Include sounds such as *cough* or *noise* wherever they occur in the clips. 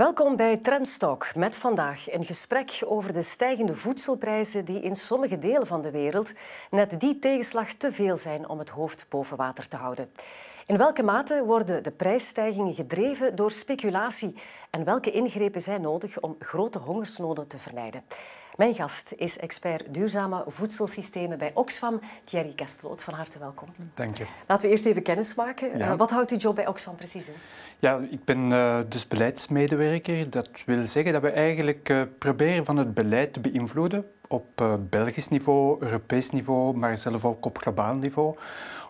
Welkom bij Trendstalk met vandaag een gesprek over de stijgende voedselprijzen die in sommige delen van de wereld net die tegenslag te veel zijn om het hoofd boven water te houden. In welke mate worden de prijsstijgingen gedreven door speculatie en welke ingrepen zijn nodig om grote hongersnoden te vermijden? Mijn gast is expert duurzame voedselsystemen bij Oxfam, Thierry Kastloot. Van harte welkom. Dank je. Laten we eerst even kennis maken. Ja. Uh, wat houdt uw job bij Oxfam precies in? Ja, ik ben uh, dus beleidsmedewerker. Dat wil zeggen dat we eigenlijk uh, proberen van het beleid te beïnvloeden op Belgisch niveau, Europees niveau, maar zelf ook op globaal niveau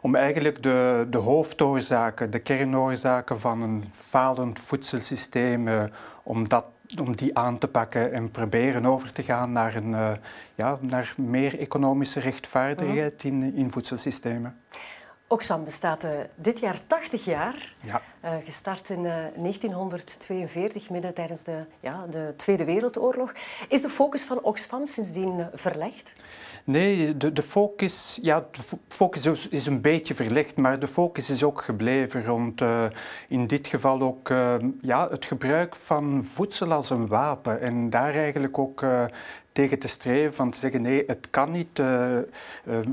om eigenlijk de, de hoofdoorzaken, de kernoorzaken van een falend voedselsysteem, om, dat, om die aan te pakken en proberen over te gaan naar, een, uh, ja, naar meer economische rechtvaardigheid mm. in, in voedselsystemen. Oxfam bestaat uh, dit jaar 80 jaar. Ja. Uh, gestart in uh, 1942, midden tijdens de, ja, de Tweede Wereldoorlog. Is de focus van Oxfam sindsdien verlegd? Nee, de, de, focus, ja, de focus is een beetje verlegd, maar de focus is ook gebleven rond in dit geval ook ja, het gebruik van voedsel als een wapen. En daar eigenlijk ook tegen te streven van te zeggen nee, het kan niet. Uh, uh,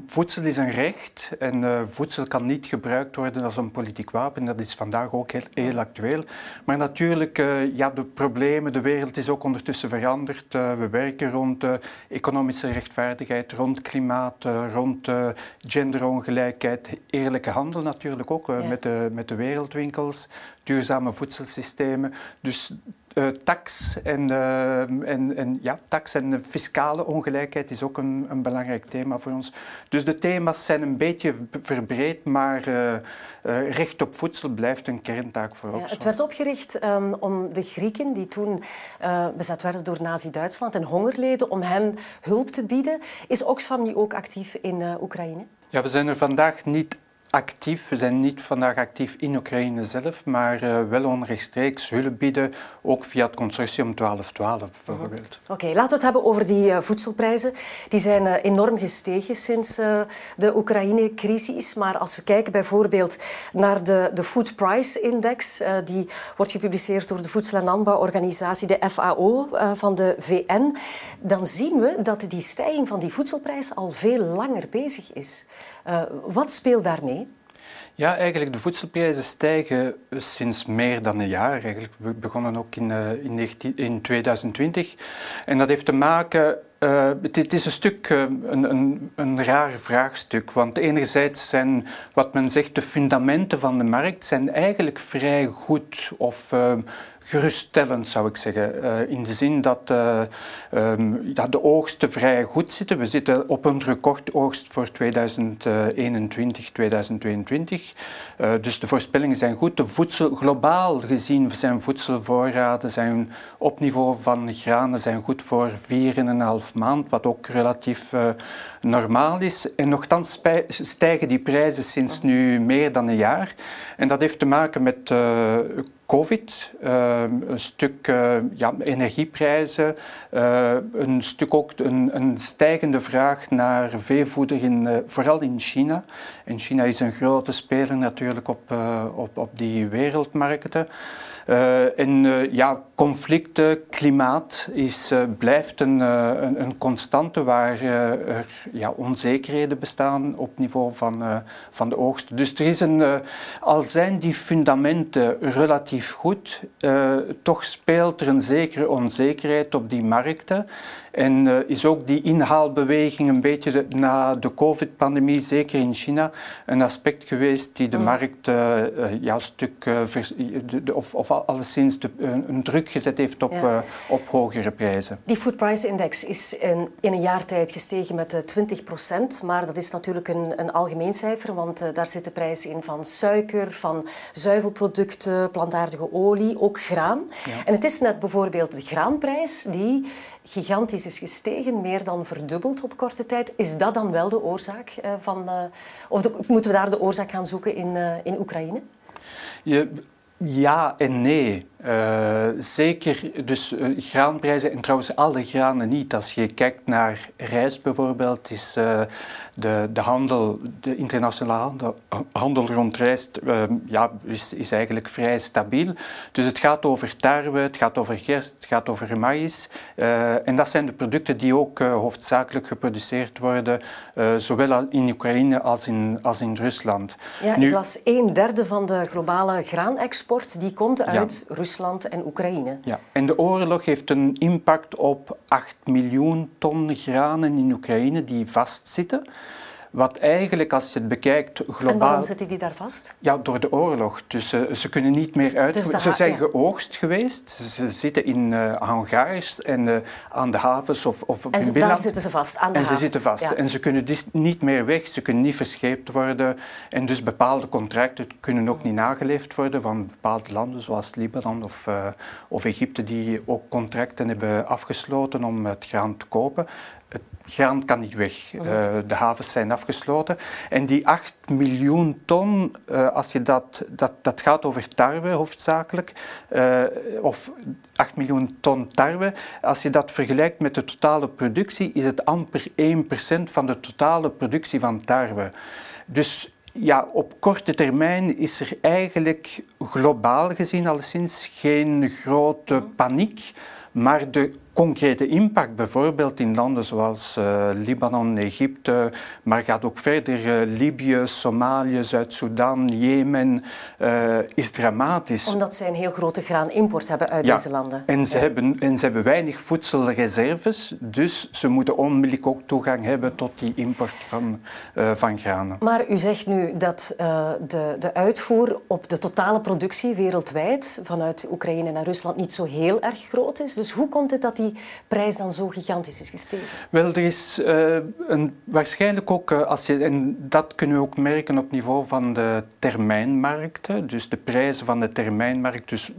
voedsel is een recht en uh, voedsel kan niet gebruikt worden als een politiek wapen. Dat is vandaag ook heel, heel actueel. Maar natuurlijk, ja, de problemen, de wereld is ook ondertussen veranderd. we werken rond economische rechtvaardigheid, rond klimaat, rond genderongelijkheid, eerlijke handel natuurlijk ook ja. met, de, met de wereldwinkels, duurzame voedselsystemen. Dus uh, tax en, uh, en, en, ja, tax en fiscale ongelijkheid is ook een, een, belangrijk thema voor ons. Dus de thema's zijn een beetje verbreed, maar uh, recht op voedsel blijft een kerntaak voor ons. Ja, het werd opgericht um, om de Grieken, die toen bezet werden door Nazi-Duitsland en honger leden, om hen hulp te bieden. Is Oxfam nu ook actief in Oekraïne? Ja, we zijn er vandaag niet actief. We zijn niet vandaag actief in Oekraïne zelf, maar uh, wel onrechtstreeks hulp bieden, ook via het consortium 1212 bijvoorbeeld. Oké, okay, laten we het hebben over die uh, voedselprijzen. Die zijn uh, enorm gestegen sinds de Oekraïne-crisis. Maar als we kijken bijvoorbeeld naar de, de Food Price Index, die wordt gepubliceerd door de Voedsel- en Landbouworganisatie, de FAO van de VN, dan zien we dat die stijging van die voedselprijs al veel langer bezig is. Uh, wat speelt daarmee? Ja, eigenlijk de voedselprijzen stijgen sinds meer dan een jaar. Eigenlijk. We begonnen ook in, uh, in, 19, in 2020. En dat heeft te maken uh, het, is een stuk een, een, een raar vraagstuk. Want enerzijds zijn wat men zegt de fundamenten van de markt zijn eigenlijk vrij goed of geruststellend, zou ik zeggen. Uh, in de zin dat, uh, um, dat de oogsten vrij goed zitten. We zitten op een recordoogst voor 2021, 2022. Uh, dus de voorspellingen zijn goed. De voedsel, globaal gezien zijn voedselvoorraden zijn op niveau van granen zijn goed voor 4,5 maand, wat ook relatief normaal is. En nogthans stijgen die prijzen sinds nu meer dan een jaar. En dat heeft te maken met COVID, uh, een stuk uh, ja, energieprijzen, uh, een stuk ook een, een, stijgende vraag naar veevoeder, in, vooral in China. En China is een grote speler natuurlijk op, op, op die wereldmarkten. Uh, en uh, ja, conflicten, klimaat is, uh, blijft een, een, een, constante waar er ja, onzekerheden bestaan op niveau van, van de oogst. Dus er is een, al zijn die fundamenten relatief goed, toch speelt er een zekere onzekerheid op die markten. En is ook die inhaalbeweging een beetje de, na de COVID-pandemie, zeker in China, een aspect geweest die de mm. markt ja, een stuk, vers, de, of, of alleszins de, een druk gezet heeft op, ja. op hogere prijzen. Die Food Price Index is in, in een jaar tijd gestegen met 20 procent, maar dat is natuurlijk een, een algemeen cijfer, want daar zitten prijzen in van suiker, van zuivelproducten, plantaardige olie, ook graan. Ja. En het is net bijvoorbeeld de graanprijs die gigantisch is gestegen, meer dan verdubbeld op korte tijd. Is dat dan wel de oorzaak uh, van... Uh, of de, moeten we daar de oorzaak gaan zoeken in, uh, in Oekraïne? Je, ja en nee. Uh, zeker, dus uh, graanprijzen en trouwens alle granen niet. Als je kijkt naar rijst bijvoorbeeld, is uh, de, de handel, de internationale handel, *laughs* handel rond rijst, ja, is, is eigenlijk vrij stabiel. Dus het gaat over tarwe, het gaat over gerst, het gaat over maïs. en dat zijn de producten die ook hoofdzakelijk geproduceerd worden, zowel in Oekraïne als in, als in Rusland. Ja, nu, ik las een derde van de globale graanexport, die komt uit ja. Rusland. Rusland en Oekraïne. Ja, en de oorlog heeft een impact op 8 miljoen ton granen in Oekraïne die vastzitten. Wat eigenlijk, als je het bekijkt, globaal... En waarom zitten die daar vast? Ja, door de oorlog. Dus uh, ze kunnen niet meer uit... Dus ze zijn ja. geoogst geweest. Ze zitten in uh, hangars en uh, aan de havens of, of en in daar zitten ze vast, aan de En havens. ze zitten vast. Ja. En ze kunnen dus niet meer weg. Ze kunnen niet verscheept worden. En dus bepaalde contracten kunnen ook niet nageleefd worden van bepaalde landen, zoals Libanon of, of Egypte, die ook contracten hebben afgesloten om het graan te kopen graan kan niet weg. Uh, de havens zijn afgesloten. En die 8 miljoen ton, uh, als je dat, dat, dat gaat over tarwe hoofdzakelijk, uh, of 8 miljoen ton tarwe, als je dat vergelijkt met de totale productie, is het amper 1% van de totale productie van tarwe. Dus ja, op korte termijn is er eigenlijk globaal gezien alleszins geen grote paniek. Maar de concrete impact, bijvoorbeeld in landen zoals uh, Libanon, Egypte, maar gaat ook verder, uh, Libië, Somalië, Zuid-Soedan, Jemen, uh, is dramatisch. Omdat zij een heel grote graanimport hebben uit deze landen. En ze, hebben, en ze hebben weinig voedselreserves, dus ze moeten onmiddellijk ook toegang hebben tot die import van, van granen. Maar u zegt nu dat de, de uitvoer op de totale productie wereldwijd vanuit Oekraïne naar Rusland niet zo heel erg groot is. Dus hoe komt het dat die die prijs dan zo gigantisch is gestegen? Wel, er is uh, een, waarschijnlijk ook, uh, als je, en dat kunnen we ook merken op niveau van de termijnmarkten, dus de prijzen van de termijnmarkt, dus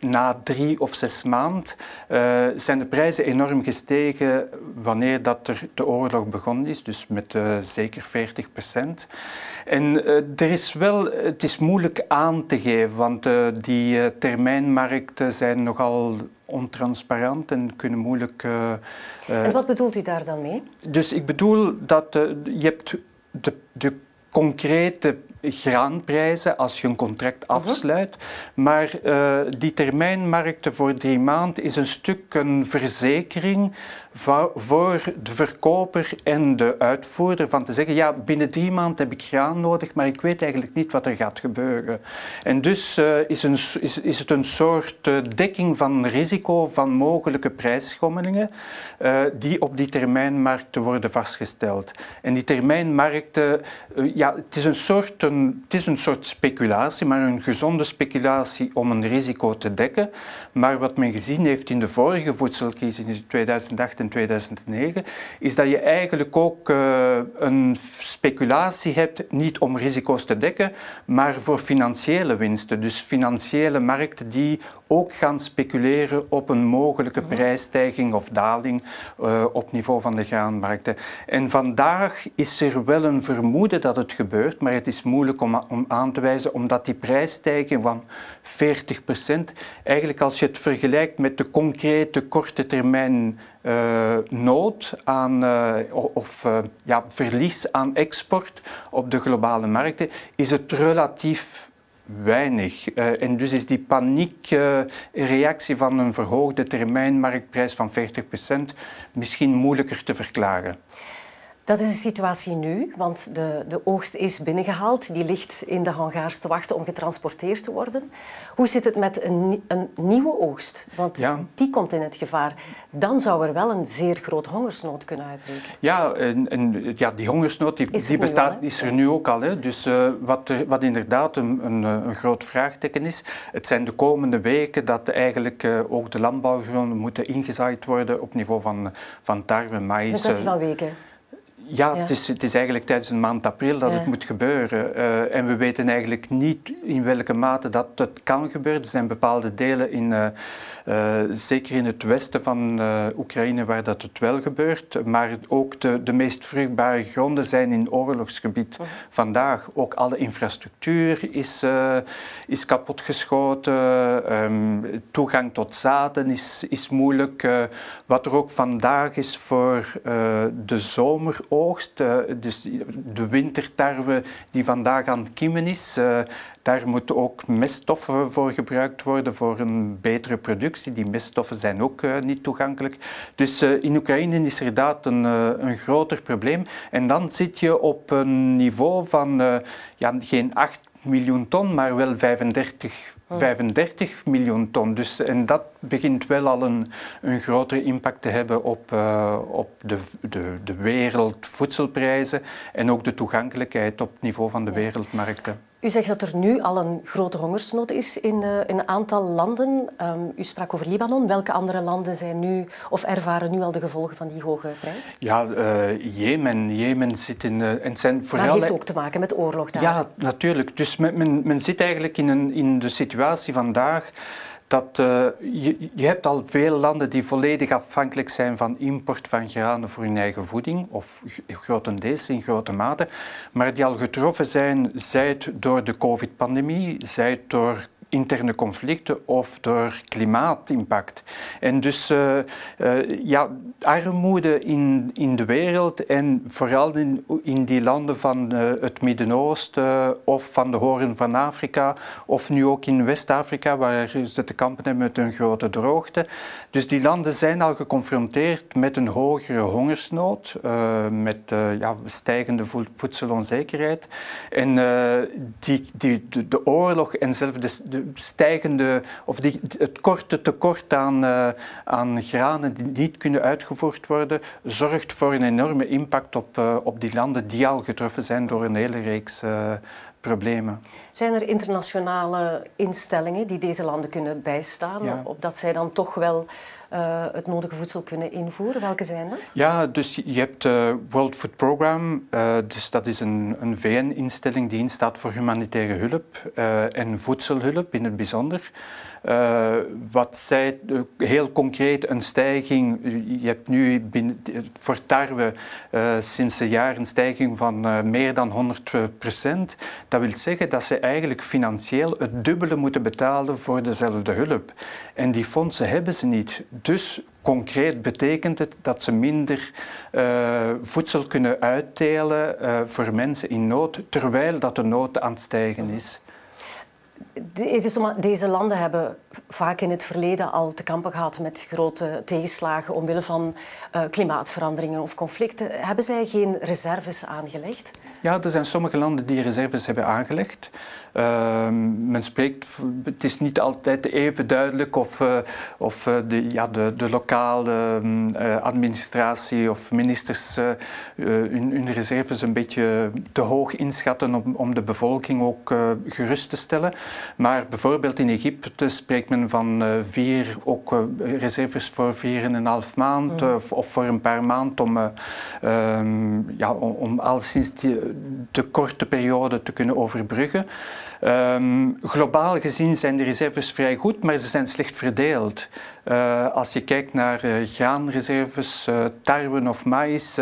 na drie of zes maanden uh, zijn de prijzen enorm gestegen wanneer dat de oorlog begonnen is, dus met zeker 40 procent. En er is wel, het is moeilijk aan te geven, want die termijnmarkten zijn nogal ontransparant en kunnen moeilijk... Uh, uh, en wat bedoelt u daar dan mee? Dus ik bedoel dat uh, je hebt de, de concrete graanprijzen als je een contract mhm. afsluit. Maar uh, die termijnmarkten voor drie maanden is een stuk een verzekering voor de verkoper en de uitvoerder van te zeggen, ja, binnen drie maanden heb ik graan nodig, maar ik weet eigenlijk niet wat er gaat gebeuren. En dus uh, is, een, is, is het een soort uh, dekking van risico van mogelijke prijsschommelingen uh, die op die termijnmarkten worden vastgesteld. En die termijnmarkten, ja, het is, een soort, een, het is een soort speculatie, maar een gezonde speculatie om een risico te dekken. Maar wat men gezien heeft in de vorige voedselcrisis in 2008 en 2009, is dat je eigenlijk ook uh, een speculatie hebt, niet om risico's te dekken, maar voor financiële winsten. Dus financiële markten die ook gaan speculeren op een mogelijke mhm. prijsstijging of daling uh, op niveau van de graanmarkten. En vandaag is er wel een vermoeden dat het gebeurt, maar het is moeilijk om, om aan te wijzen, omdat die prijsstijging van 40% eigenlijk als je het vergelijkt met de concrete korte termijn uh, nood aan, uh, of uh, ja, verlies aan export op de globale markten, is het relatief weinig. en dus is die paniekreactie van een verhoogde termijnmarktprijs van 40% misschien moeilijker te verklaren. Dat is de situatie nu, want de, de oogst is binnengehaald. Die ligt in de hangars te wachten om getransporteerd te worden. Hoe zit het met een, een nieuwe oogst? Want die komt in het gevaar. Dan zou er wel een zeer groot hongersnood kunnen uitbreken. Ja, en, en ja die hongersnood die, is, die bestaat, is er nu ook al. Hè. Dus uh, wat, wat inderdaad een, een, een, groot vraagteken is, het zijn de komende weken dat eigenlijk uh, ook de landbouwgronden moeten ingezaaid worden op niveau van, van tarwe, maïs. Het is een kwestie van weken. Ja, Het, is, het is eigenlijk tijdens een maand april dat het moet gebeuren. Uh, en we weten eigenlijk niet in welke mate dat het kan gebeuren. Er zijn bepaalde delen in uh, uh, zeker in het westen van Oekraïne waar dat het wel gebeurt, maar ook de, de meest vruchtbare gronden zijn in oorlogsgebied mhm. vandaag. Ook alle infrastructuur is, is kapotgeschoten, um, toegang tot zaden is, is moeilijk. wat er ook vandaag is voor de zomeroogst, dus de wintertarwe die vandaag aan het kiemen is, daar moeten ook meststoffen voor gebruikt worden voor een betere productie. Die meststoffen zijn ook uh, niet toegankelijk. Dus in Oekraïne is er inderdaad een, een groter probleem. En dan zit je op een niveau van ja, geen 8 miljoen ton, maar wel 35 35 miljoen ton. Dus, en dat begint wel al een, een grotere impact te hebben op, uh, op de, de, de wereldvoedselprijzen en ook de toegankelijkheid op het niveau van de wereldmarkten. U zegt dat er nu al een grote hongersnood is in, uh, in een aantal landen. Um, u sprak over Libanon. Welke andere landen zijn nu of ervaren nu al de gevolgen van die hoge prijs? Ja, uh, Jemen. Jemen zit in. Uh, en zijn vooral... Maar heeft ook te maken met oorlog daar. Ja, natuurlijk. Dus men, men, men zit eigenlijk in, een, in de situatie vandaag dat uh, je, je hebt al veel landen die volledig afhankelijk zijn van import van granen voor hun eigen voeding, of grotendeels in grote mate, maar die al getroffen zijn, zij door de COVID-pandemie, zij door interne conflicten of door klimaatimpact. En dus uh, uh, ja, armoede in, in de wereld en vooral in, in die landen van uh, het Midden-Oosten of van de Hoorn van Afrika of nu ook in West-Afrika waar ze te kampen hebben met een grote droogte. Dus die landen zijn al geconfronteerd met een hogere hongersnood, met ja, stijgende voedselonzekerheid. En die, die, de, de, oorlog en zelfs de stijgende, of die, het korte tekort aan, uh, aan granen die niet kunnen uitgevoerd worden, zorgt voor een enorme impact op, uh, op die landen die al getroffen zijn door een hele reeks uh, problemen. Zijn er internationale instellingen die deze landen kunnen bijstaan, ja. opdat zij dan toch wel uh, het nodige voedsel kunnen invoeren? Welke zijn dat? Ja, dus je hebt het uh, World Food Program. Uh, dus dat is een, een VN-instelling die instaat voor humanitaire hulp en voedselhulp in het bijzonder. Uh, wat zij heel concreet een stijging, je hebt nu binnen, voor tarwe uh, sinds een jaar een stijging van meer dan 100 procent. Dat wil zeggen dat ze eigenlijk financieel het dubbele moeten betalen voor dezelfde hulp. En die fondsen hebben ze niet. Dus concreet betekent het dat ze minder voedsel kunnen uitdelen voor mensen in nood, terwijl dat de nood aan het stijgen is. Deze landen hebben vaak in het verleden al te kampen gehad met grote tegenslagen omwille van uh, klimaatveranderingen of conflicten. Hebben zij geen reserves aangelegd? Ja, er zijn sommige landen die reserves hebben aangelegd. Uh, men spreekt, het is niet altijd even duidelijk of, uh, of uh, de, ja, de, de lokale uh, administratie of ministers hun, hun, reserves een beetje te hoog inschatten om, om de bevolking ook gerust te stellen. Maar bijvoorbeeld in Egypte spreekt men van vier ook, reserves voor vier en een half maand mm. of, of, voor een paar maanden om, um, ja, om, om al sinds die, de korte periode te kunnen overbruggen. Um, globaal gezien zijn de reserves vrij goed, maar ze zijn slecht verdeeld. Uh, als je kijkt naar uh, graanreserves, uh, tarwe of maïs,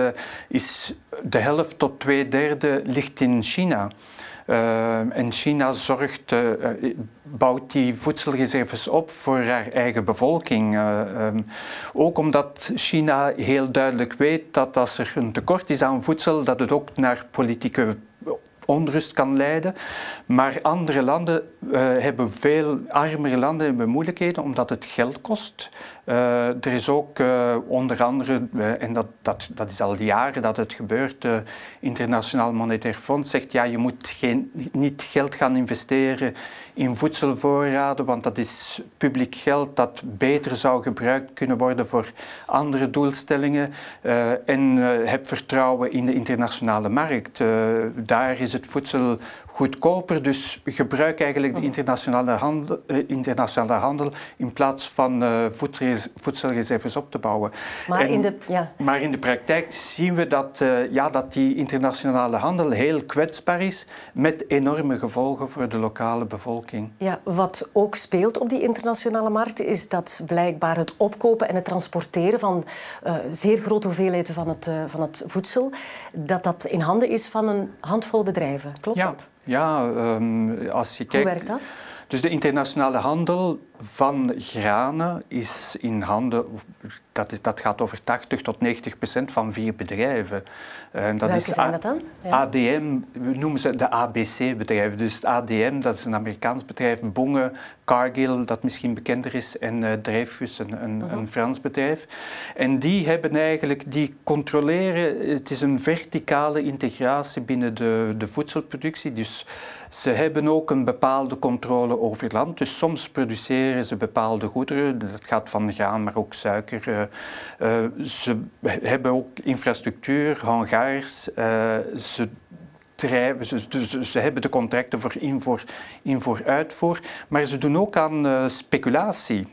is de helft tot twee derde ligt in China. En China zorgt, bouwt die voedselreserves op voor haar eigen bevolking. Um, ook omdat China heel duidelijk weet dat als er een tekort is aan voedsel, dat het ook naar politieke onrust kan leiden. Maar andere landen hebben veel, armere landen hebben moeilijkheden omdat het geld kost. Uh, er is ook uh, onder andere, en dat, dat, dat is al jaren dat het gebeurt, het Internationaal Monetair Fonds zegt ja, je moet geen, niet geld gaan investeren in voedselvoorraden, want dat is publiek geld dat beter zou gebruikt kunnen worden voor andere doelstellingen. en heb vertrouwen in de internationale markt. daar is het voedsel goedkoper. Dus gebruik eigenlijk de internationale handel, eh, internationale handel in plaats van uh, voedselreserves op te bouwen. Maar, in de, ja. maar in de praktijk zien we dat, uh, ja, dat die internationale handel heel kwetsbaar is met enorme gevolgen voor de lokale bevolking. Ja, wat ook speelt op die internationale markt is dat blijkbaar het opkopen en het transporteren van zeer grote hoeveelheden van het, van het voedsel, dat dat in handen is van een handvol bedrijven. Klopt ja. dat? Ja, um, als je kijkt... Hoe werkt dat? Dus de internationale handel van granen is in handen, dat, is, dat gaat over 80 tot 90 procent van vier bedrijven. En dat Welke is zijn dat dan? Ja. ADM, we noemen ze de ABC-bedrijven. Dus ADM, dat is een Amerikaans bedrijf, Bonge, Cargill, dat misschien bekender is, en uh, Dreyfus, een, een, uh -huh. een, Frans bedrijf. En die hebben eigenlijk, die controleren, het is een verticale integratie binnen de, de voedselproductie. Dus ze hebben ook een bepaalde controle over land. Dus soms produceren ze bepaalde goederen. Dat gaat van graan, maar ook suiker. Uh, ze hebben ook infrastructuur, hangars. Uh, ze drijven, ze, hebben de contracten voor invoer, invoer, uitvoer. Maar ze doen ook aan speculatie.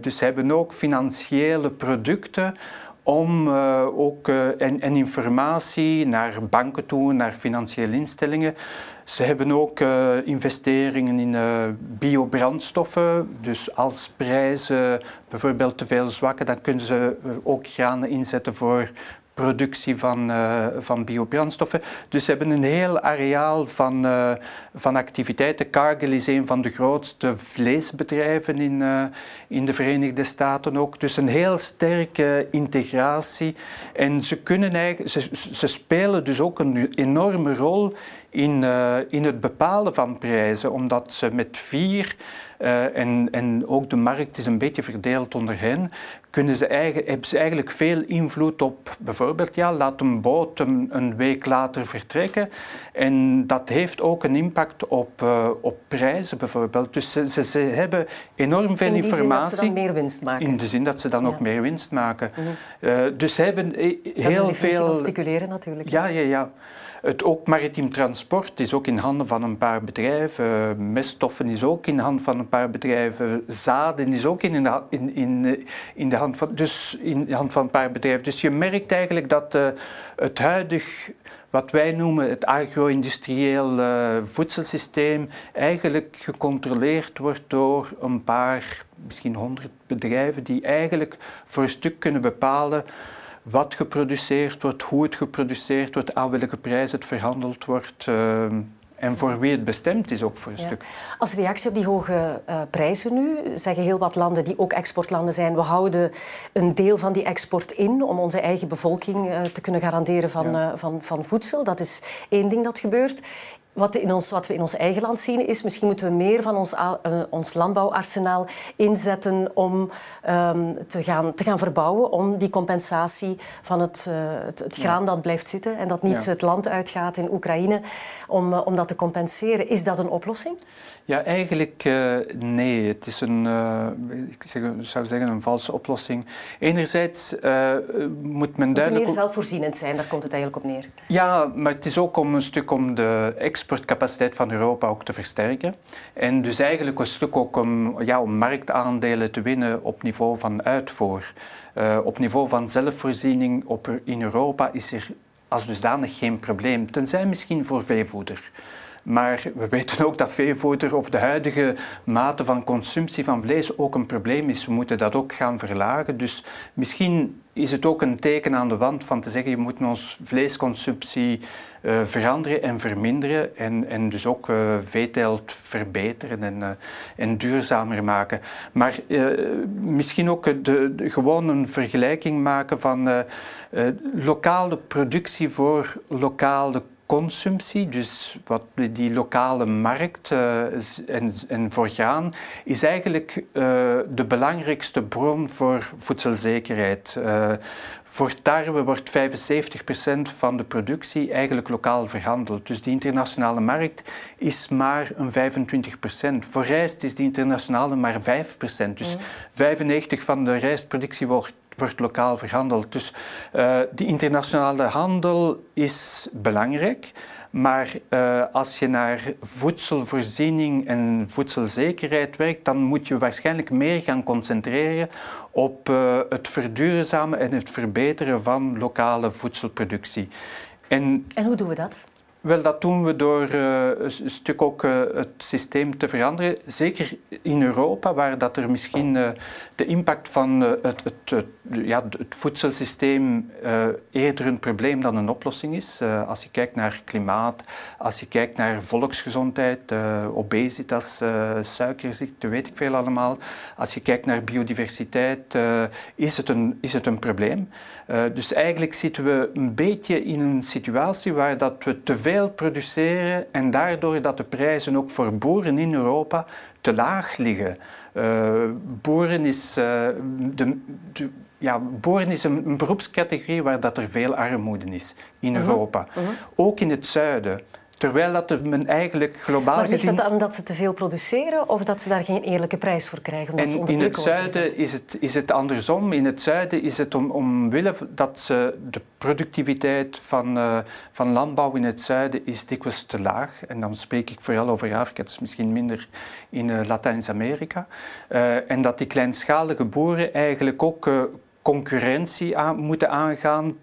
dus ze hebben ook financiële producten om uh, ook uh, en, en, informatie naar banken toe, naar financiële instellingen. Ze hebben ook uh, investeringen in biobrandstoffen. Dus als prijzen bijvoorbeeld te veel zwakken, dan kunnen ze ook granen inzetten voor productie van, uh, van biobrandstoffen. Dus ze hebben een heel areaal van, uh, van activiteiten. Cargill is een van de grootste vleesbedrijven in, uh, in de Verenigde Staten ook. Dus een heel sterke integratie. En ze, kunnen eigenlijk, ze, ze spelen dus ook een enorme rol in, in het bepalen van prijzen, omdat ze met vier uh, en, en ook de markt is een beetje verdeeld onder hen, kunnen ze eigen, hebben ze eigenlijk veel invloed op bijvoorbeeld, ja, laat een boot een, een week later vertrekken. En dat heeft ook een impact op, uh, op prijzen bijvoorbeeld. Dus ze, ze, ze hebben enorm veel in informatie. In dat ze dan meer winst maken. In de zin dat ze dan ja. ook meer winst maken. Mm -hmm. uh, dus ze hebben heel dat is veel. speculeren natuurlijk. Ja, ja, ja. Het ook maritiem transport is ook in handen van een paar bedrijven. Meststoffen is ook in de hand van een paar bedrijven. Zaden is ook in de, in, in, in de, hand, van, dus in hand van een paar bedrijven. Dus je merkt eigenlijk dat uh, het huidig wat wij noemen het agro-industrieel voedselsysteem eigenlijk gecontroleerd wordt door een paar, misschien honderd bedrijven die eigenlijk voor een stuk kunnen bepalen wat geproduceerd wordt, hoe het geproduceerd wordt, aan welke prijs het verhandeld wordt. Uh, en voor wie het bestemd is ook voor een ja. stuk. Als reactie op die hoge uh, prijzen nu, zeggen heel wat landen die ook exportlanden zijn, we houden een deel van die export in om onze eigen bevolking uh, te kunnen garanderen van, ja. uh, van, van voedsel. Dat is één ding dat gebeurt. Wat, in ons, wat we in ons eigen land zien is, misschien moeten we meer van ons, uh, ons landbouwarsenaal inzetten om um, te, gaan, te gaan verbouwen, om die compensatie van het, uh, het, het graan ja. dat blijft zitten en dat niet ja. het land uitgaat in Oekraïne, om, uh, om dat te compenseren. Is dat een oplossing? Ja, eigenlijk uh, nee. Het is een, uh, ik zeg, zou zeggen, een valse oplossing. Enerzijds uh, moet men duidelijk... Moet meer zelfvoorzienend zijn, daar komt het eigenlijk op neer. Ja, maar het is ook om een stuk om de exportcapaciteit van Europa ook te versterken. En dus eigenlijk een stuk ook om, ja, om marktaandelen te winnen op niveau van uitvoer. op niveau van zelfvoorziening op, in Europa is er als dusdanig geen probleem. Tenzij misschien voor veevoeder. Maar we weten ook dat veevoeder of de huidige mate van consumptie van vlees ook een probleem is. We moeten dat ook gaan verlagen. Dus misschien is het ook een teken aan de wand van te zeggen, je moet ons vleesconsumptie uh, veranderen en verminderen en, en dus ook uh, veeteelt verbeteren en, uh, en duurzamer maken. Maar misschien ook de, gewoon een vergelijking maken van lokale productie voor lokale consumptie, dus wat die lokale markt uh, en, en voor graan, is eigenlijk uh, de belangrijkste bron voor voedselzekerheid. Uh, voor tarwe wordt 75% van de productie eigenlijk lokaal verhandeld. Dus die internationale markt is maar een 25%. Voor rijst is die internationale maar 5%. Dus mm. 95% van de rijstproductie wordt wordt lokaal verhandeld. Dus uh, die internationale handel is belangrijk. Maar uh, als je naar voedselvoorziening en voedselzekerheid werkt, dan moet je waarschijnlijk meer gaan concentreren op uh, het verduurzamen en het verbeteren van lokale voedselproductie. En, en hoe doen we dat? Wel, dat doen we door uh, een stuk ook uh, het systeem te veranderen. Zeker in Europa, waar dat er misschien uh, de impact van het, het, het, ja, het voedselsysteem eerder een probleem dan een oplossing is. als je kijkt naar klimaat, als je kijkt naar volksgezondheid, obesitas, suikerziekte, weet ik veel allemaal. Als je kijkt naar biodiversiteit, is, het een, is het een probleem. Dus eigenlijk zitten we een beetje in een situatie waar dat we te veel produceren en daardoor dat de prijzen ook voor boeren in Europa te laag liggen. Uh, boeren is, uh, de, de, ja, boeren is een, een, beroepscategorie waar dat er veel armoede is in mhm. -huh. Europa. -huh. Ook in het zuiden. Terwijl dat men eigenlijk globaal maar ligt gezien... dat omdat ze te veel produceren of dat ze daar geen eerlijke prijs voor krijgen? Omdat en ze in het zuiden is het, is het andersom. In het zuiden is het om, omwille dat ze de productiviteit van, uh, van landbouw in het zuiden is dikwijls te laag. En dan spreek ik vooral over Afrika, is misschien minder in uh, Latijns-Amerika. Uh, en dat die kleinschalige boeren eigenlijk ook concurrentie aan, moeten aangaan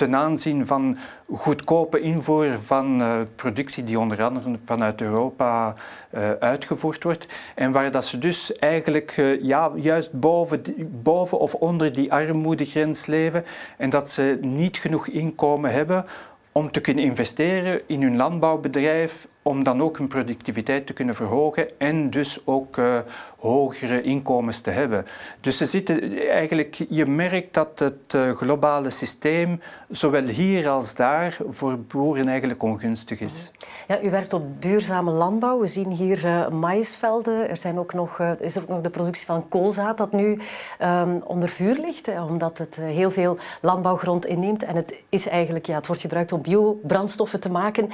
ten aanzien van goedkope invoer van uh, productie die onder andere vanuit Europa uh, uitgevoerd wordt. En waar dat ze dus eigenlijk uh, ja, juist boven, boven of onder die armoedegrens leven en dat ze niet genoeg inkomen hebben om te kunnen investeren in hun landbouwbedrijf, om dan ook hun productiviteit te kunnen verhogen en dus ook uh, hogere inkomens te hebben. Dus ze zitten eigenlijk, je merkt dat het uh, globale systeem zowel hier als daar voor boeren eigenlijk ongunstig is. Ja, u werkt op duurzame landbouw. We zien hier uh, maïsvelden. Er zijn ook nog, is ook nog de productie van koolzaad dat nu um, onder vuur ligt, hè, omdat het heel veel landbouwgrond inneemt en het is eigenlijk, ja, het wordt gebruikt om biobrandstoffen te maken.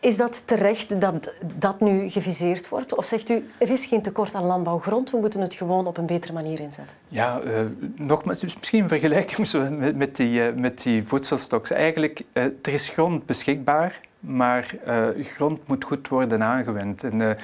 Is dat terecht dat dat nu geviseerd wordt? Of zegt u, er is geen tekort aan landbouwgrond, we moeten het gewoon op een betere manier inzetten? Ja, uh, nogmaals, misschien vergelijken met, met, die, uh, met die voedselstoks. Eigenlijk, uh, er is grond beschikbaar, maar grond moet goed worden aangewend. En,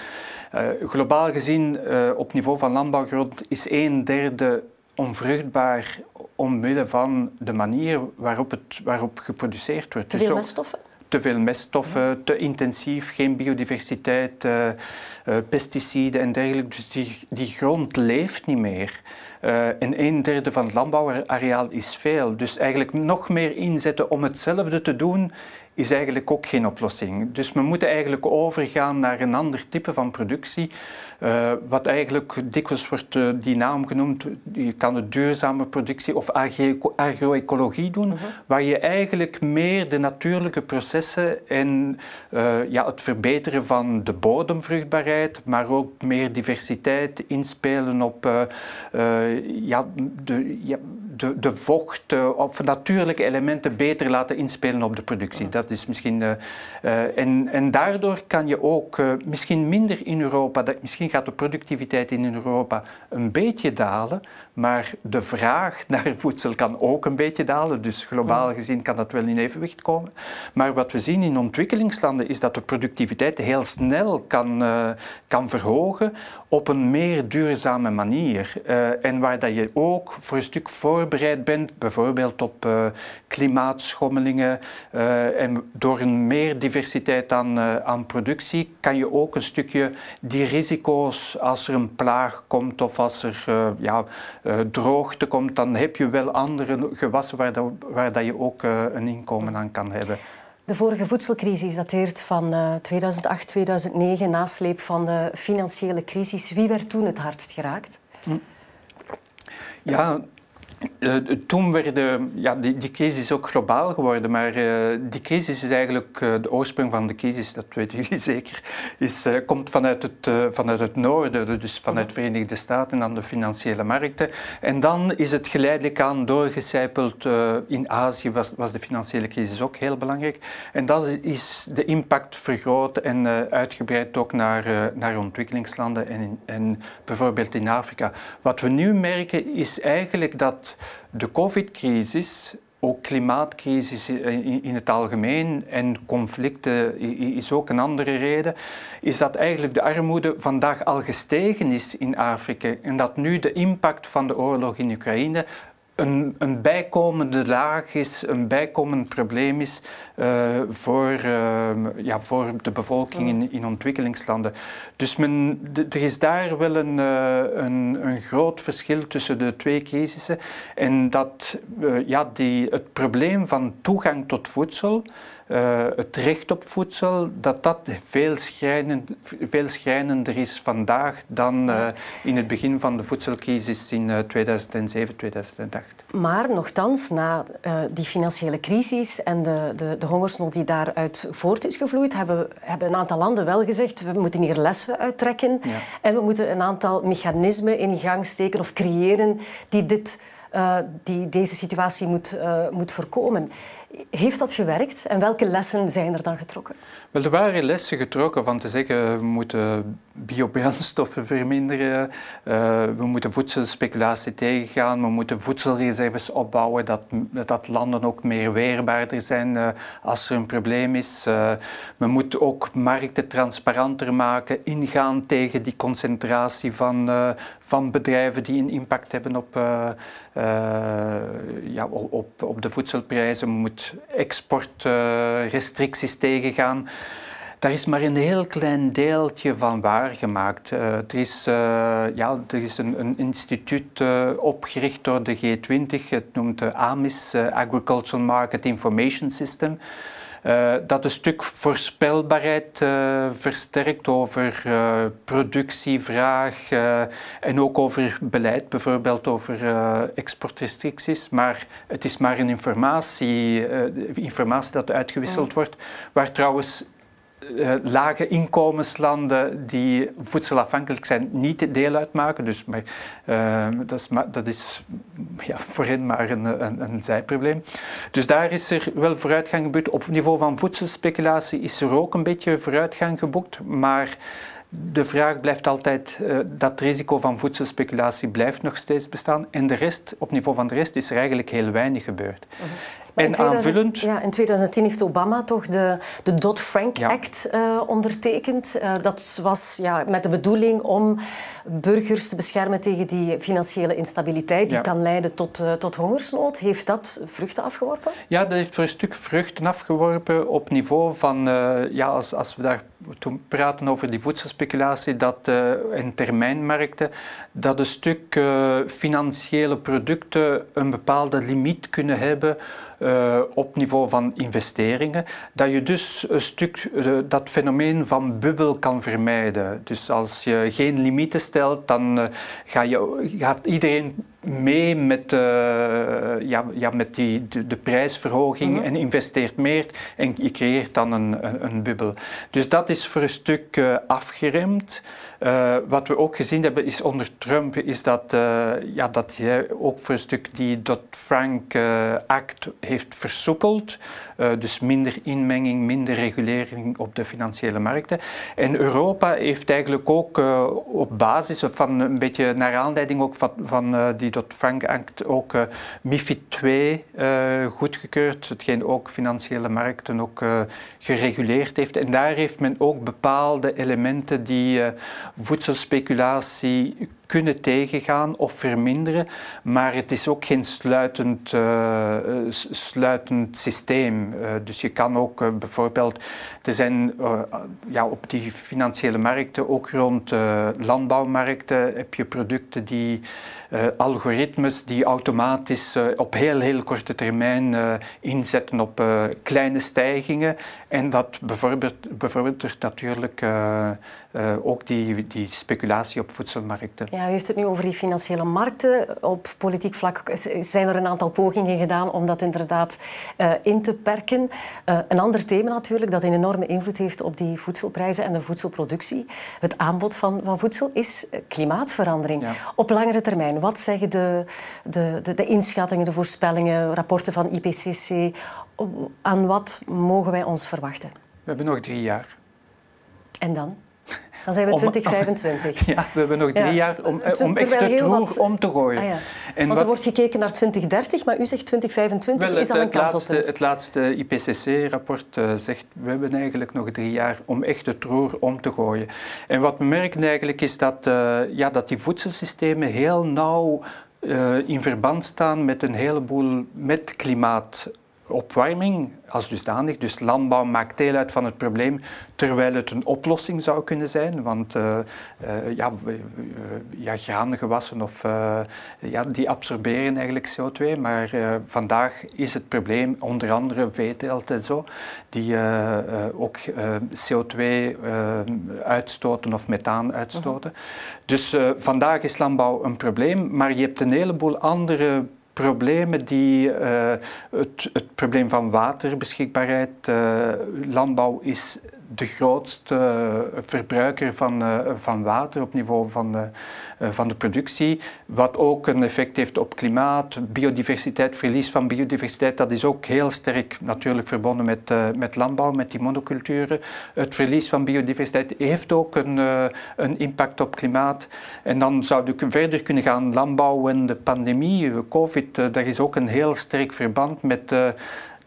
globaal gezien, op niveau van landbouwgrond, is een derde onvruchtbaar omwille van de manier waarop, het, waarop geproduceerd wordt. Te veel meststoffen? Te veel meststoffen, te intensief, geen biodiversiteit, uh, uh, pesticiden en dergelijke. Dus die, die grond leeft niet meer. Uh, en een derde van het landbouwareaal is veel. Dus eigenlijk nog meer inzetten om hetzelfde te doen, is eigenlijk ook geen oplossing. Dus we moeten eigenlijk overgaan naar een ander type van productie. Uh, wat eigenlijk dikwijls wordt uh, die naam genoemd, je kan het duurzame productie of agroecologie doen, mhm. -huh. waar je eigenlijk meer de natuurlijke processen en uh, ja, het verbeteren van de bodemvruchtbaarheid, maar ook meer diversiteit inspelen op ja, de, ja, de, de vocht of natuurlijke elementen beter laten inspelen op de productie. Dat is misschien, en, en daardoor kan je ook misschien minder in Europa, dat, misschien gaat de productiviteit in Europa een beetje dalen, maar de vraag *laughs* naar voedsel kan ook een beetje dalen. Dus globaal gezien kan dat wel in evenwicht komen. Maar wat we zien in ontwikkelingslanden is dat de productiviteit heel snel kan, uh, kan verhogen op een meer duurzame manier. Uh, en waar dat je ook voor een stuk voorbereid bent, bijvoorbeeld op uh, klimaatschommelingen. en door een meer diversiteit aan, aan productie kan je ook een stukje die risico's als er een plaag komt of als er ja, droogte komt, dan heb je wel andere gewassen waar, dat, waar dat je ook een inkomen aan kan hebben. De vorige voedselcrisis dateert van uh, 2008, 2009, nasleep van de financiële crisis. Wie werd toen het hardst geraakt? Ja, uh, toen werden, ja, die, die crisis is ook globaal geworden, maar uh, die crisis is eigenlijk, uh, de oorsprong van de crisis, dat weten *laughs* jullie zeker, is, komt vanuit het, vanuit het noorden, dus vanuit de Verenigde Staten en dan de financiële markten. En dan is het geleidelijk aan doorgecijpeld. in Azië was, was de financiële crisis ook heel belangrijk. En dat is de impact vergroot en uitgebreid ook naar, naar ontwikkelingslanden en, in, en bijvoorbeeld in Afrika. Wat we nu merken is eigenlijk dat de COVID-crisis ook klimaatcrisis in het algemeen en conflicten is ook een andere reden, is dat eigenlijk de armoede vandaag al gestegen is in Afrika en dat nu de impact van de oorlog in Oekraïne een, een bijkomende laag is, een bijkomend probleem is uh, voor, uh, ja, voor de bevolking in, in ontwikkelingslanden. Dus men, er is daar wel een, uh, een, een, groot verschil tussen de twee crisissen. En dat ja, die, het probleem van toegang tot voedsel uh, het recht op voedsel, dat dat veel, schrijnend, veel schrijnender is vandaag dan uh, in het begin van de voedselcrisis in uh, 2007, 2008. Maar nogthans, na die financiële crisis en de, de, de, hongersnood die daaruit voort is gevloeid, hebben, hebben een aantal landen wel gezegd, we moeten hier lessen uittrekken ja. en we moeten een aantal mechanismen in gang steken of creëren die dit uh, die deze situatie moet, uh, moet voorkomen. Heeft dat gewerkt en welke lessen zijn er dan getrokken? Wel, er waren lessen getrokken van te zeggen we moeten biobrandstoffen verminderen, uh, we moeten voedselspeculatie tegengaan, we moeten voedselreserves opbouwen, dat, dat landen ook meer weerbaarder zijn uh, als er een probleem is. Uh, we moeten ook markten transparanter maken, ingaan tegen die concentratie van, van bedrijven die een impact hebben op, ja, op, op de voedselprijzen. We moeten exportrestricties tegengaan. Daar is maar een heel klein deeltje van waargemaakt. Uh, er is, uh, ja, er is een, een instituut uh, opgericht door de G20, het noemt de AMIS, Agricultural Market Information System. Uh, dat een stuk voorspelbaarheid uh, versterkt over uh, productievraag en ook over beleid, bijvoorbeeld over exportrestricties. Maar het is maar een informatie, informatie dat uitgewisseld wordt, waar trouwens uh, lage inkomenslanden die voedselafhankelijk zijn niet deel uitmaken. Dus, maar, uh, dat is, dat is ja, voor hen maar een, een, een, zijprobleem. Dus daar is er wel vooruitgang geboekt. Op niveau van voedselspeculatie is er ook een beetje vooruitgang geboekt, maar de vraag blijft altijd, uh, dat risico van voedselspeculatie blijft nog steeds bestaan. En de rest, op niveau van de rest is er eigenlijk heel weinig gebeurd. Uh -huh. En in 2000, aanvullend... Ja, in 2010 heeft Obama toch de, de Dodd-Frank ja. Act uh, ondertekend. Uh, dat was ja, met de bedoeling om burgers te beschermen tegen die financiële instabiliteit die ja. kan leiden tot, uh, tot hongersnood. Heeft dat vruchten afgeworpen? Ja, dat heeft voor een stuk vruchten afgeworpen op niveau van, ja, als, als we daar toen praten over die voedselspeculatie dat, en termijnmarkten, dat een stuk financiële producten een bepaalde limiet kunnen hebben uh, op niveau van investeringen, dat je dus een stuk uh, dat fenomeen van bubbel kan vermijden. Dus als je geen limieten stelt, dan uh, ga je, gaat iedereen mee met, ja, ja, met die, de, de prijsverhoging mm -hmm. en investeert meer en je creëert dan een, een, een bubbel. Dus dat is voor een stuk afgeremd. Uh, wat we ook gezien hebben is onder Trump is dat, uh, ja, dat hij ook voor een stuk die Dodd-Frank uh, Act heeft versoepeld. dus minder inmenging, minder regulering op de financiële markten. En Europa heeft eigenlijk ook op basis van een beetje naar aanleiding ook van, van die Dodd-Frank Act ook MIFID 2 goedgekeurd. Hetgeen ook financiële markten ook gereguleerd heeft. En daar heeft men ook bepaalde elementen die voedselspeculatie kunnen tegengaan of verminderen, maar het is ook geen sluitend, uh, sluitend systeem. Uh, dus je kan ook uh, bijvoorbeeld, er zijn ja, op die financiële markten, ook rond landbouwmarkten, heb je producten die algoritmes die automatisch op heel, heel korte termijn inzetten op kleine stijgingen. En dat bijvoorbeeld, bijvoorbeeld natuurlijk ook die, die speculatie op voedselmarkten. U heeft het nu over die financiële markten. Op politiek vlak zijn er een aantal pogingen gedaan om dat inderdaad uh, in te perken. Uh, een ander thema natuurlijk dat een enorme invloed heeft op die voedselprijzen en de voedselproductie, het aanbod van, van voedsel, is klimaatverandering. Ja. Op langere termijn, wat zeggen de, de, de, de inschattingen, de voorspellingen, rapporten van IPCC? Aan wat mogen wij ons verwachten? We hebben nog drie jaar. En dan? Dan zijn we 2025. *laughs* ja, we hebben nog drie jaar om, eh, om echt het roer wat... om te gooien. Ah, ja. en Want er wordt gekeken naar 2030, maar u zegt 2025 Wel, is al een kantelpunt. Het laatste IPCC-rapport uh, zegt, we hebben eigenlijk nog drie jaar om echt het roer om te gooien. En wat we merken eigenlijk is dat, uh, ja, dat die voedselsystemen heel nauw uh, in verband staan met een heleboel met klimaat opwarming als dusdanig. Dus landbouw maakt deel uit van het probleem, terwijl het een oplossing zou kunnen zijn. Want uh, uh, ja, ja, graangewassen of, uh, ja, die absorberen eigenlijk CO2. Maar vandaag is het probleem onder andere veeteelt en zo, die ook CO2 uitstoten of methaan uitstoten. -huh. Dus vandaag is landbouw een probleem, maar je hebt een heleboel andere problemen die uh, het, het, probleem van waterbeschikbaarheid, uh, landbouw is de grootste eh, verbruiker van, uh, van water op niveau van, uh, van de productie. Wat ook een effect heeft op klimaat, biodiversiteit, verlies van biodiversiteit. Dat is ook heel sterk natuurlijk verbonden met, met landbouw, met die monoculturen. Het verlies van biodiversiteit heeft ook een, een impact op klimaat. En dan zou ik verder kunnen gaan. Landbouw en de pandemie, COVID, daar is ook een heel sterk verband met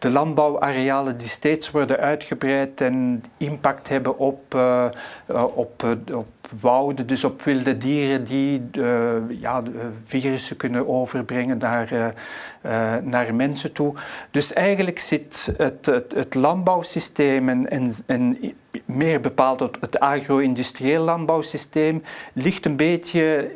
de landbouwarealen die steeds worden uitgebreid en impact hebben op, uh, op, uh, op wouden, dus op wilde dieren die ja, virussen kunnen overbrengen naar, naar mensen toe. Dus eigenlijk zit het, het, het landbouwsysteem en, en, en meer bepaald het, het agro-industrieel landbouwsysteem, ligt een beetje,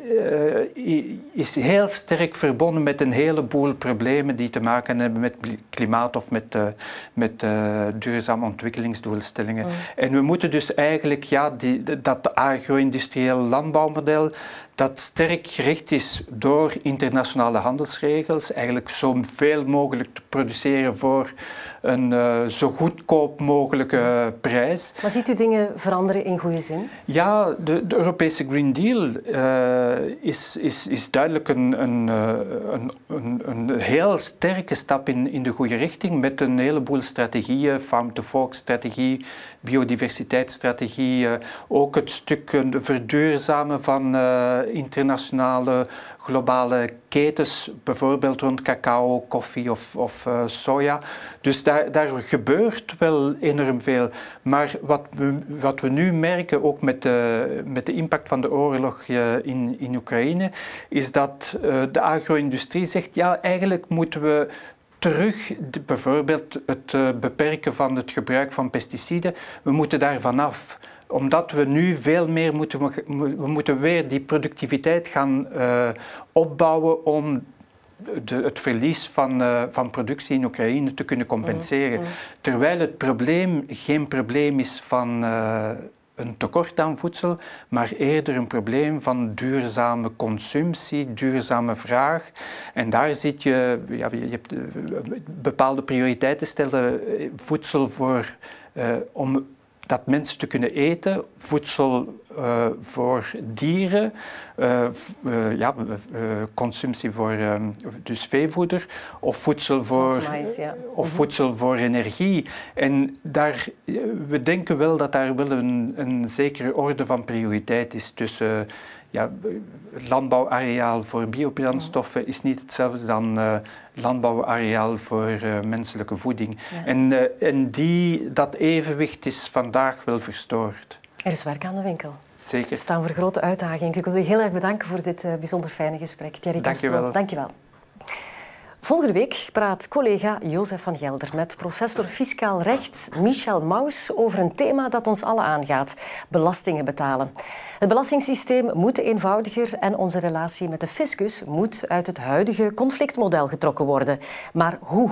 uh, is heel sterk verbonden met een heleboel problemen die te maken hebben met klimaat of met, uh, met uh, duurzame ontwikkelingsdoelstellingen. Mm. En we moeten dus eigenlijk ja, die, dat agro-industrieel landbouwmodel dat sterk gericht is door internationale handelsregels, eigenlijk zoveel mogelijk te produceren voor een uh, zo goedkoop mogelijke prijs. Maar ziet u dingen veranderen in goede zin? Ja, de, de Europese Green Deal uh, is, is, is duidelijk een, een, een, een, een, heel sterke stap in, in de goede richting met een heleboel strategieën, farm-to-fork-strategie, biodiversiteitsstrategie, ook het stuk verduurzamen van internationale globale ketens, bijvoorbeeld rond cacao, koffie of, of uh, soja. Dus daar, daar gebeurt wel enorm veel. Maar wat we, wat we nu merken, ook met de, met de impact van de oorlog uh, in, in Oekraïne, is dat uh, de agro-industrie zegt, ja, eigenlijk moeten we terug, bijvoorbeeld het beperken van het gebruik van pesticiden, we moeten daar vanaf omdat we nu veel meer moeten, we moeten weer die productiviteit gaan uh, opbouwen om de, het verlies van, uh, van productie in Oekraïne te kunnen compenseren. Mm, mm. Terwijl het probleem geen probleem is van uh, een tekort aan voedsel, maar eerder een probleem van duurzame consumptie, duurzame vraag. En daar zit je, ja, je hebt bepaalde prioriteiten stellen, voedsel voor, om dat mensen te kunnen eten, voedsel uh, voor dieren, uh, uh, ja, consumptie voor dus veevoeder, of voedsel voor, mais, ja. of voedsel voor energie. En daar, we denken wel dat daar wel een, een zekere orde van prioriteit is tussen ja, landbouwareaal voor biobrandstoffen is niet hetzelfde dan uh, landbouwareaal voor uh, menselijke voeding. Ja. En, uh, en die, dat evenwicht is vandaag wel verstoord. Er is werk aan de winkel. Zeker. We staan voor grote uitdagingen. Ik wil u heel erg bedanken voor dit bijzonder fijne gesprek. Thierry Dank je wel. Volgende week praat collega Jozef van Gelder met professor fiscaal recht Michel Maus over een thema dat ons allen aangaat: belastingen betalen. Het belastingssysteem moet eenvoudiger en onze relatie met de fiscus moet uit het huidige conflictmodel getrokken worden. Maar hoe?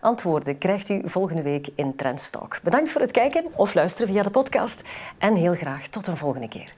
Antwoorden krijgt u volgende week in Trendstalk. Bedankt voor het kijken of luisteren via de podcast en heel graag tot een volgende keer.